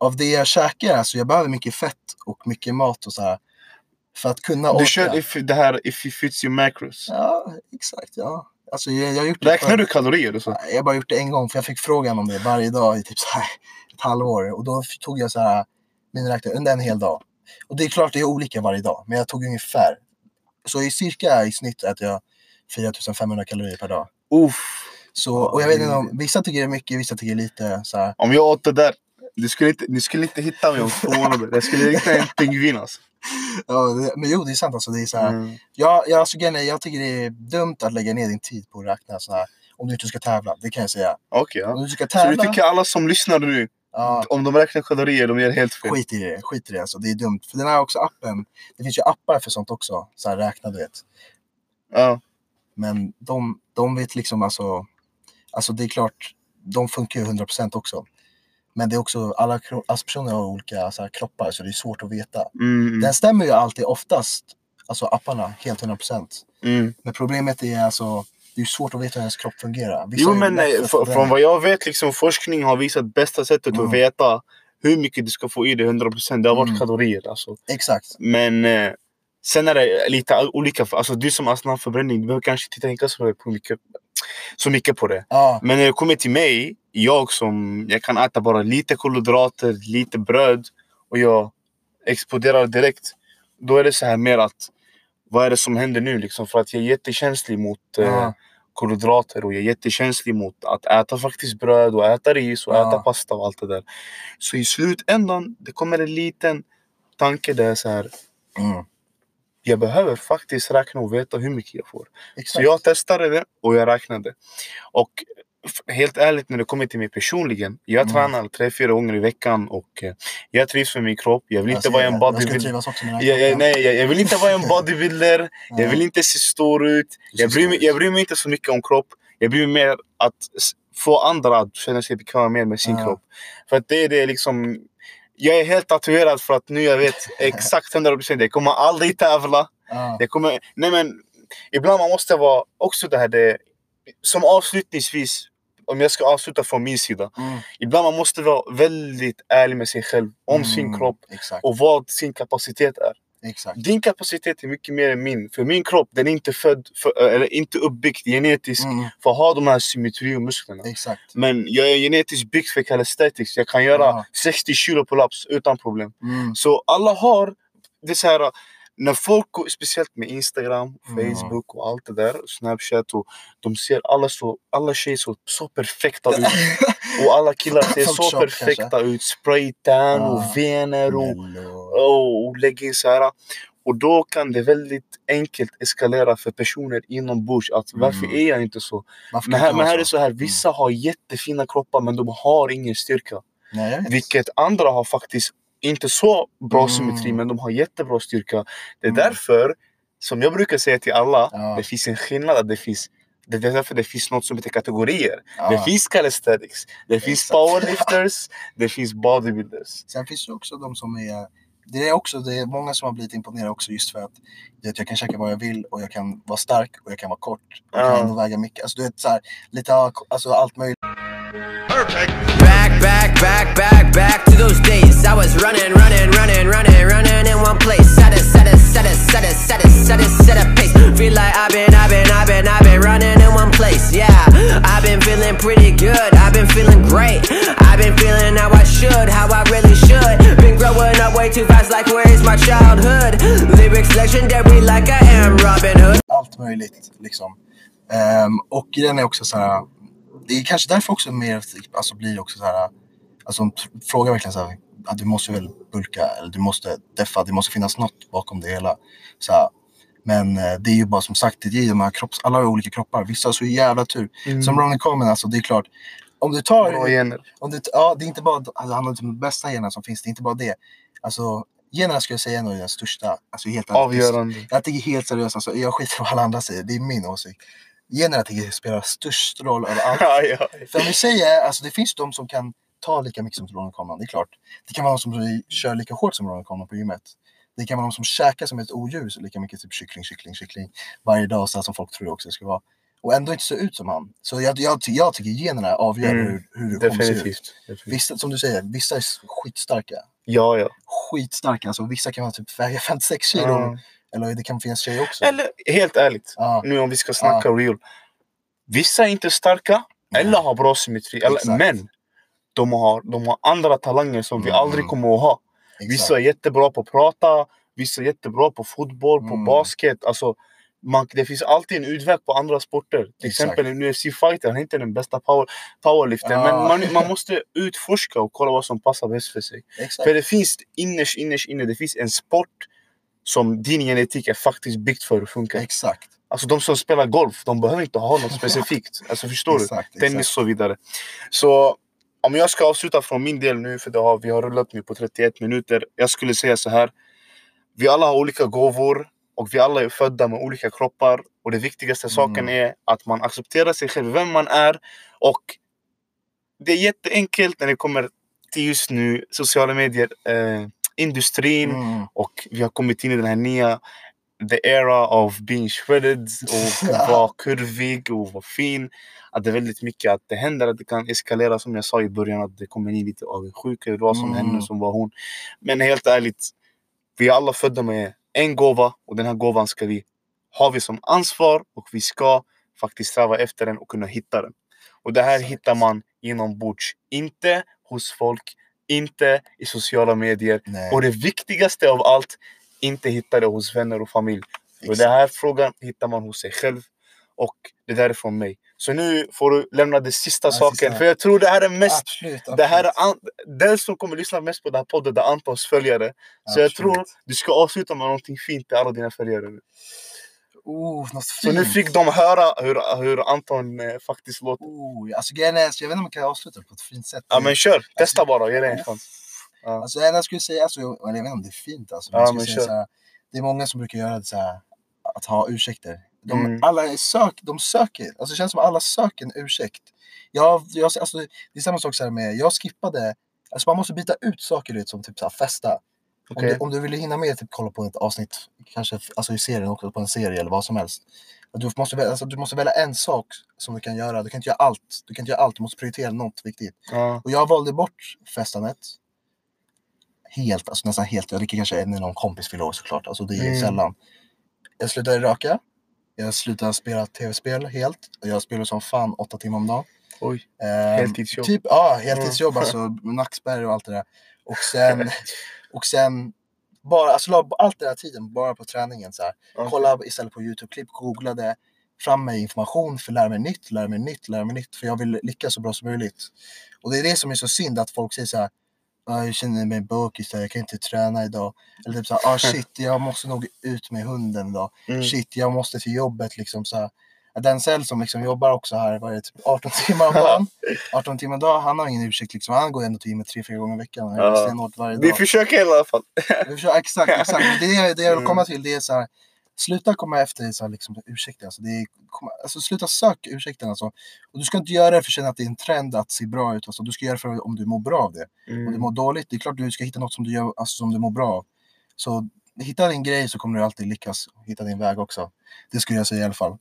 av det jag käkar, alltså jag behöver mycket fett och mycket mat och så här. För att kunna orka. Du kör if, det här if it fits your macros. Ja, exakt. Ja. Alltså jag, jag gjort Räknar för- du kalorier så? Jag har bara gjort det en gång, för jag fick frågan om det varje dag i typ så här ett halvår. Och då tog jag så här miniräknare under en hel dag. Och det är klart det är olika varje dag, men jag tog ungefär. Så i cirka i snitt äter jag 4500 kalorier per dag. Uff. Så, och jag vet inte om, vissa tycker det är mycket, vissa tycker det är lite. Så här. Om jag åt det där, du skulle inte, ni skulle inte hitta mig om två månader. Jag skulle hitta en pingvin alltså. Ja, det, men jo, det är sant alltså. Det är så här, Mm. jag, jag, alltså, jag tycker det är dumt att lägga ner din tid på att räkna så här. Om du inte ska tävla, det kan jag säga. Okej, Om ja. du ska Så du tävla, tycker alla som lyssnar nu, ja, om de räknar kalorier, de gör helt fel? Skit i det, skit i det alltså. Det är dumt. För den här också appen, det finns ju appar för sånt också. Så här räkna du vet. Ja. Men de, de vet liksom alltså, alltså det är klart, de funkar ju 100% också. Men det är också, alla kro- alltså har olika så här, kroppar så det är svårt att veta. Mm, Den stämmer ju alltid oftast, alltså apparna, helt 100%. mm. Men problemet är alltså, det är svårt att veta hur ens kropp fungerar. Vissa Jo men lätt nej, från vad jag vet, liksom, forskning har visat bästa sättet Mm. att veta hur mycket du ska få i dig 100% det har varit Mm. kalorier. Alltså. Exakt. Men eh, sen är det lite olika. Alltså, du som har snabb förbränning, du behöver kanske inte tänka så mycket, så mycket på det. Ja, Men när det kommer till mig, jag som jag kan äta bara lite kolhydrater, lite bröd och jag exploderar direkt. Då är det så här mer att vad är det som händer nu liksom? För att jag är jättekänslig mot eh, Ja. kolhydrater och jag är jättekänslig mot att äta faktiskt bröd och äta ris och Ja. äta pasta och allt det där. Så i slutändan, det kommer en liten tanke där så här. Mm. Jag behöver faktiskt räkna och veta hur mycket jag får. Så Exakt. jag testade det och jag räknade. Och helt ärligt när det kommer till mig personligen. Jag Mm. tränar tre, fyra gånger i veckan och eh, jag trivs med min kropp. Jag vill Jag inte vara en bodybuilder. Jag, jag, kroppen. nej, jag, jag vill inte vara en [LAUGHS] bodybuilder. Jag vill inte se stor ut. Jag bryr, mig, jag bryr mig inte så mycket om kropp. Jag bryr mig mer att få andra att känna sig bekväma mer med sin Ja. kropp. För att det är det liksom... Jag är helt tatuerad för att nu jag vet [LAUGHS] exakt 100% jag kommer aldrig tävla. Ja. Jag kommer... Nej men, ibland man måste vara också det här det... Som avslutningsvis, om jag ska avsluta från min sida. Mm. Ibland man måste vara väldigt ärlig med sig själv. Om sin Mm. kropp Exakt. och vad sin kapacitet är. Exakt. Din kapacitet är mycket mer än min. För min kropp, den är inte född, för, eller inte uppbyggd genetiskt Mm. för att ha de här symmetri och musklerna. Exakt. Men jag är genetiskt byggd för calisthenics. Jag kan göra Ja. 60 kilo pull-ups utan problem. Mm. Så alla har, det så här, när folk, speciellt med Instagram. Facebook och allt det där, Snapchat och de ser alla så, alla tjejer så, så perfekta ut. Och alla killar ser så perfekta ut. Spraytan och vener och och, och lägga in så här. Och då kan det väldigt enkelt eskalera för personer inombords. Att varför Mm. är jag inte så? Varför Men här, det men här är så här, vissa har jättefina kroppar men de har ingen styrka. Nej. Vilket andra har faktiskt inte så bra Mm. symmetri men de har jättebra styrka. Det är Mm. därför, som jag brukar säga till alla, Ja. det finns en skillnad. Att det, finns, det är därför det finns något som heter kategorier. Ja. Det finns calisthenics, det finns Exakt. powerlifters, [LAUGHS] det finns bodybuilders. Sen finns det också de som är... Det är också det är många som har blivit imponerade också just för att, vet, jag kan käka vad jag vill och jag kan vara stark och jag kan vara kort. Och jag Ja. kan ändå väga mycket. Alltså du vet så här, lite alltså, allt möjligt. Back, back, back, back, back to those days. I was running, running, running, running, running in one place. Set it, set it, set it, set it, set it, set it, set a pace. Feel like I've been, I've been, I've been, I've been running in one place. Yeah, I've been feeling pretty good. I've been feeling great. I've been feeling how I should, how I really should. Been growing up way too fast, like where is my childhood? Lyrics legendary, like I am Robin Hood. Allt möjligt liksom. Ehm, och den är också så här. Det är kanske därför också mer alltså blir också så här. Alltså frågar verkligen så här. Att du måste väl bulka eller du måste deffa. Det måste finnas något bakom det hela. Så här, men eh, det är ju bara som sagt, det är de här kropps, alla har olika kroppar. Vissa har så jävla tur. Som Ronny Coleman, alltså det är klart. Om du tar... Bra gener. Om du, ja, det är inte bara, alltså, han har de bästa generna som finns. Det är inte bara det. Alltså, generna skulle jag säga är nog den största. Alltså helt. Avgörande. Jag tycker helt seriöst, alltså, jag skiter vad alla andra säger. Det är min åsikt. Generna tycker jag spelar störst roll av allt. Ja, ja. För om vi säger, alltså det finns de som kan ta lika mycket som Ronald Coleman, det är klart. Det kan vara de som kör lika hårt som Ronald Coleman på gymmet. Det kan vara de som käkar som ett odjur, så lika mycket typ kyckling, kyckling, kyckling varje dag, så som folk tror det också ska vara. Och ändå inte se ut som han. Så jag, jag, jag tycker generna avgör Mm, hur, hur du kommer se ut. Definitivt. Vissa, som du säger, vissa är skitstarka. Ja, ja. Skitstarka, alltså vissa kan vara typ väga 56 kilo. Ja. Eller det kan finnas tjejer också. Eller helt ärligt, Ja. nu om vi ska snacka real. Vissa är inte starka eller har bra symmetri. Eller, men de har, de har andra talanger som vi Mm. aldrig kommer att ha. Exakt. Vissa är jättebra på att prata, vissa är jättebra på fotboll, på Mm. basket. Alltså, man, det finns alltid en utväg på andra sporter. Till Exakt. exempel en UFC-fighter, han är inte den bästa power, powerliftern. Ja. Men man, man måste utforska och kolla vad som passar bäst för sig. Exakt. För det finns innerst, innerst inne, det finns en sport som din genetik är faktiskt byggt för att funka. Exakt. Alltså de som spelar golf, de behöver inte ha något [LAUGHS] specifikt. Alltså förstår Exakt, du? Tennis exakt. och så vidare. Så om jag ska avsluta från min del nu, för det har, vi har rullat nu på 31 minuter. Jag skulle säga så här. Vi alla har olika gåvor och vi alla är födda med olika kroppar. Och det viktigaste saken är att man accepterar sig själv, vem man är. Och det är jätteenkelt när det kommer till just nu sociala medier, eh, industrin. Mm. Och vi har kommit in i den här nya The era of being shredded [LAUGHS] och vara kurvig och vara fin. Att det är väldigt mycket att det händer att det kan eskalera som jag sa i början att det kommer in lite avundsjuka. Det var som Mm. henne som var hon. Men helt ärligt, vi är alla födda med en gåva och den här gåvan ska vi har vi som ansvar och vi ska faktiskt sträva efter den och kunna hitta den. Och det här hittar man inombords, inte hos folk, inte i sociala medier. Nej. Och det viktigaste av allt, inte hitta det hos vänner och familj. Och Exakt. den här frågan hittar man hos sig själv. Och det där är från mig. Så nu får du lämna det sista Ja, saken. sista. För jag tror det här är mest... Absolut. Det här är absolut. an, den som kommer lyssna mest på den här podden, det är Antons följare. Så jag Absolut. tror du ska avsluta med någonting fint till alla dina följare. Oh, något Så nu fint. fick de höra hur, hur Anton eh, faktiskt låter. Oh, alltså grejen är, så jag vet inte om jag kan avsluta på ett fint sätt. Ja men kör, testa bara, ge det en chans. Alltså, jag skulle säga, alltså, jag jag vet inte om det är fint alltså. Men Ja, men säga, här, det är många som brukar göra det så här, att ha ursäkter. De, Mm. alla sök, de söker, alltså det känns som alla söker en ursäkt. Jag, jag, alltså, det är samma sak så här med, jag skippade, alltså man måste byta ut saker vet, som typ så här, festa. Om, Okej. du, om du vill hinna med typ kolla på ett avsnitt, kanske alltså i serien också, på en serie eller vad som helst. Du måste, välja, alltså, du måste välja en sak som du kan göra. Du kan inte göra allt. Du kan inte göra allt. Du måste prioritera något viktigt. Ja. Och jag valde bort festandet. Helt, alltså nästan helt. Jag dricker kanske en eller någon kompis fyller år såklart. Alltså det är Mm. sällan. Jag slutade röka. Jag slutade spela tv-spel helt. Och jag spelar som fan åtta timmar om dagen. Oj. Ehm, Heltidsjobb. Typ, ja, heltidsjobb Mm. alltså. [LAUGHS] Nacksberg och allt det där. Och sen, [LAUGHS] och sen bara, alltså la allt den här tiden bara på träningen. Så här. Ja. Kolla istället på Youtube-klipp, googlade fram mig information för att lära mig nytt, lära mig nytt, lära mig nytt. För jag vill lyckas så bra som möjligt. Och det är det som är så synd att folk säger så här. "Ah, jag känner mig där, jag kan inte träna idag. Eller typ så här, ah, [LAUGHS] shit, jag måste nog ut med hunden idag. Mm. Shit, jag måste till jobbet liksom så här. Denzel som liksom jobbar också här, vad är det, typ 18 timmar om dagen. [LAUGHS] 18 timmar om dagen, han har ingen ursäkt liksom. Han går ändå till gymmet tre, fyra gånger i veckan. Ja. varje dag. Vi försöker i alla fall. Vi försöker- Exakt, [LAUGHS] exakt. Det, är- det jag vill Mm. komma till det är så här. Sluta komma efter så här, liksom, ursäkter. Alltså, det är, komma, alltså, sluta söka ursäkter. Alltså. Och du ska inte göra det för att känna att det är en trend att se bra ut. Alltså, du ska göra det för om du mår bra av det. Om du Mm. mår dåligt, det är klart du ska hitta något som du, gör, alltså, som du mår bra av. Så hitta din grej så kommer du alltid lyckas hitta din väg också. Det skulle jag säga i alla fall.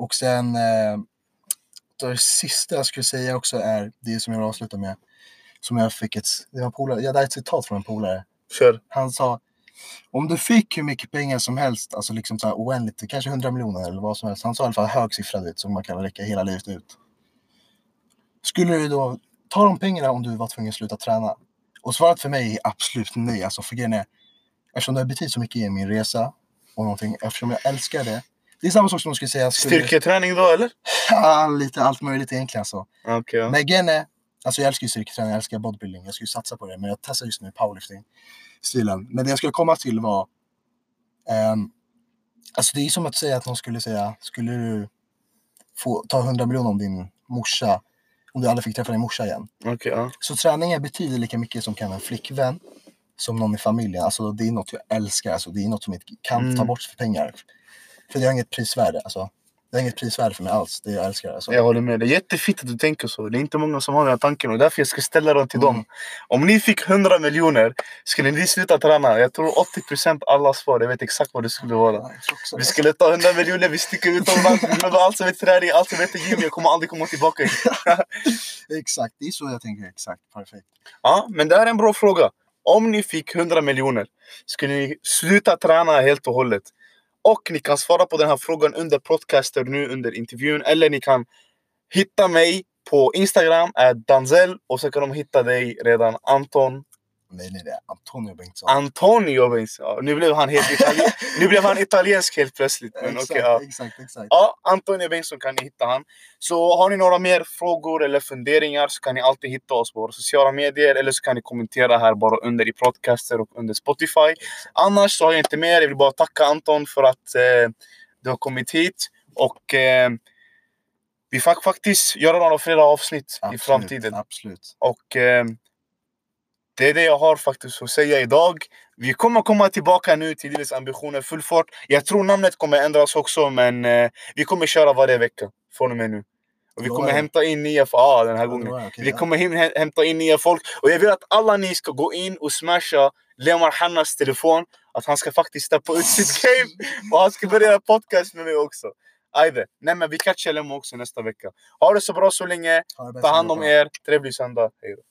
Och sen eh, det sista jag skulle säga också är det som jag vill avsluta med. Som jag fick ett, det var polare, ja, det är ett citat från en polare. Kör. Han sa om du fick hur mycket pengar som helst, alltså liksom så här oändligt, kanske 100 miljoner eller vad som helst. Han sa i alla fall hög siffra vet, som man kan räcka hela livet ut. Skulle du då ta de pengarna om du var tvungen att sluta träna? Och svaret för mig är absolut nej. Alltså för grejen är, eftersom det har betytt så mycket i min resa och någonting, eftersom jag älskar det. Det är samma sak som de skulle säga. Skulle, Styrketräning då eller? Ja, lite allt möjligt egentligen alltså. Okej. ja. Men grejen är, alltså jag älskar ju styrketräning, jag älskar bodybuilding. Jag skulle satsa på det, men jag testar just nu powerlifting stilen. Men det jag skulle komma till var, ehm, alltså det är som att säga att någon skulle säga, skulle du få ta 100 miljoner om din morsa, om du aldrig fick träffa din morsa igen. Okej, ja. Så träningen betyder lika mycket som kan en flickvän, som någon i familjen. Alltså det är något jag älskar, alltså det är något som jag inte kan Mm. ta bort för pengar. För det har inget prisvärde, alltså. Det har inget prisvärde för mig alls, det jag älskar. Alltså. Jag håller med. Det är jättefint att du tänker så. Det är inte många som har den här tanken och därför jag ska ställa den till Mm. dem. Om ni fick 100 miljoner, skulle ni sluta träna? Jag tror 80% alla svar, jag vet exakt vad det skulle vara. Ja, Vi skulle ta 100 miljoner, vi sticker utomlands, vi allt som heter träning, allt som heter gym. Jag kommer aldrig komma tillbaka. [LAUGHS] Exakt, det är så jag tänker. Exakt, perfekt. Ja, men det här är en bra fråga. Om ni fick 100 miljoner, skulle ni sluta träna helt och hållet? Och ni kan svara på den här frågan under podcaster nu under intervjun. Eller ni kan hitta mig på Instagram, är Danzel. Och så kan de hitta dig redan Anton. Nej, nej, det är Antonio Bengtsson. Antonio Bengtsson. Nu blev han helt [LAUGHS] Nu blev han italiensk helt plötsligt. Men exakt, okej, ja. exakt, exakt. Ja, Antonio Bengtsson kan ni hitta han. Så har ni några mer frågor eller funderingar så kan ni alltid hitta oss på våra sociala medier eller så kan ni kommentera här bara under i podcaster och under Spotify. Annars så har jag inte mer. Jag vill bara tacka Anton för att eh, du har kommit hit och eh, vi får faktiskt göra några fler avsnitt i Absolut, framtiden. Absolut. Och eh, det är det jag har faktiskt att säga idag. Vi kommer komma tillbaka nu till Livets ambitioner full fart. Jag tror namnet kommer ändras också men eh, vi kommer köra varje vecka från och med nu. Och vi kommer hämta in nya folk. Ja, den här gången. Ja, okej, Vi kommer häm- hämta in nya folk. Och jag vill att alla ni ska gå in och smasha Lemar Hannas telefon. Att han ska faktiskt steppa ut sitt [LAUGHS] game. Och han ska börja podcast med mig också. Ajde. Nej men vi catchar Lemo också nästa vecka. Ha det så bra så länge. Ta hand om er. Trevlig söndag. Hej då.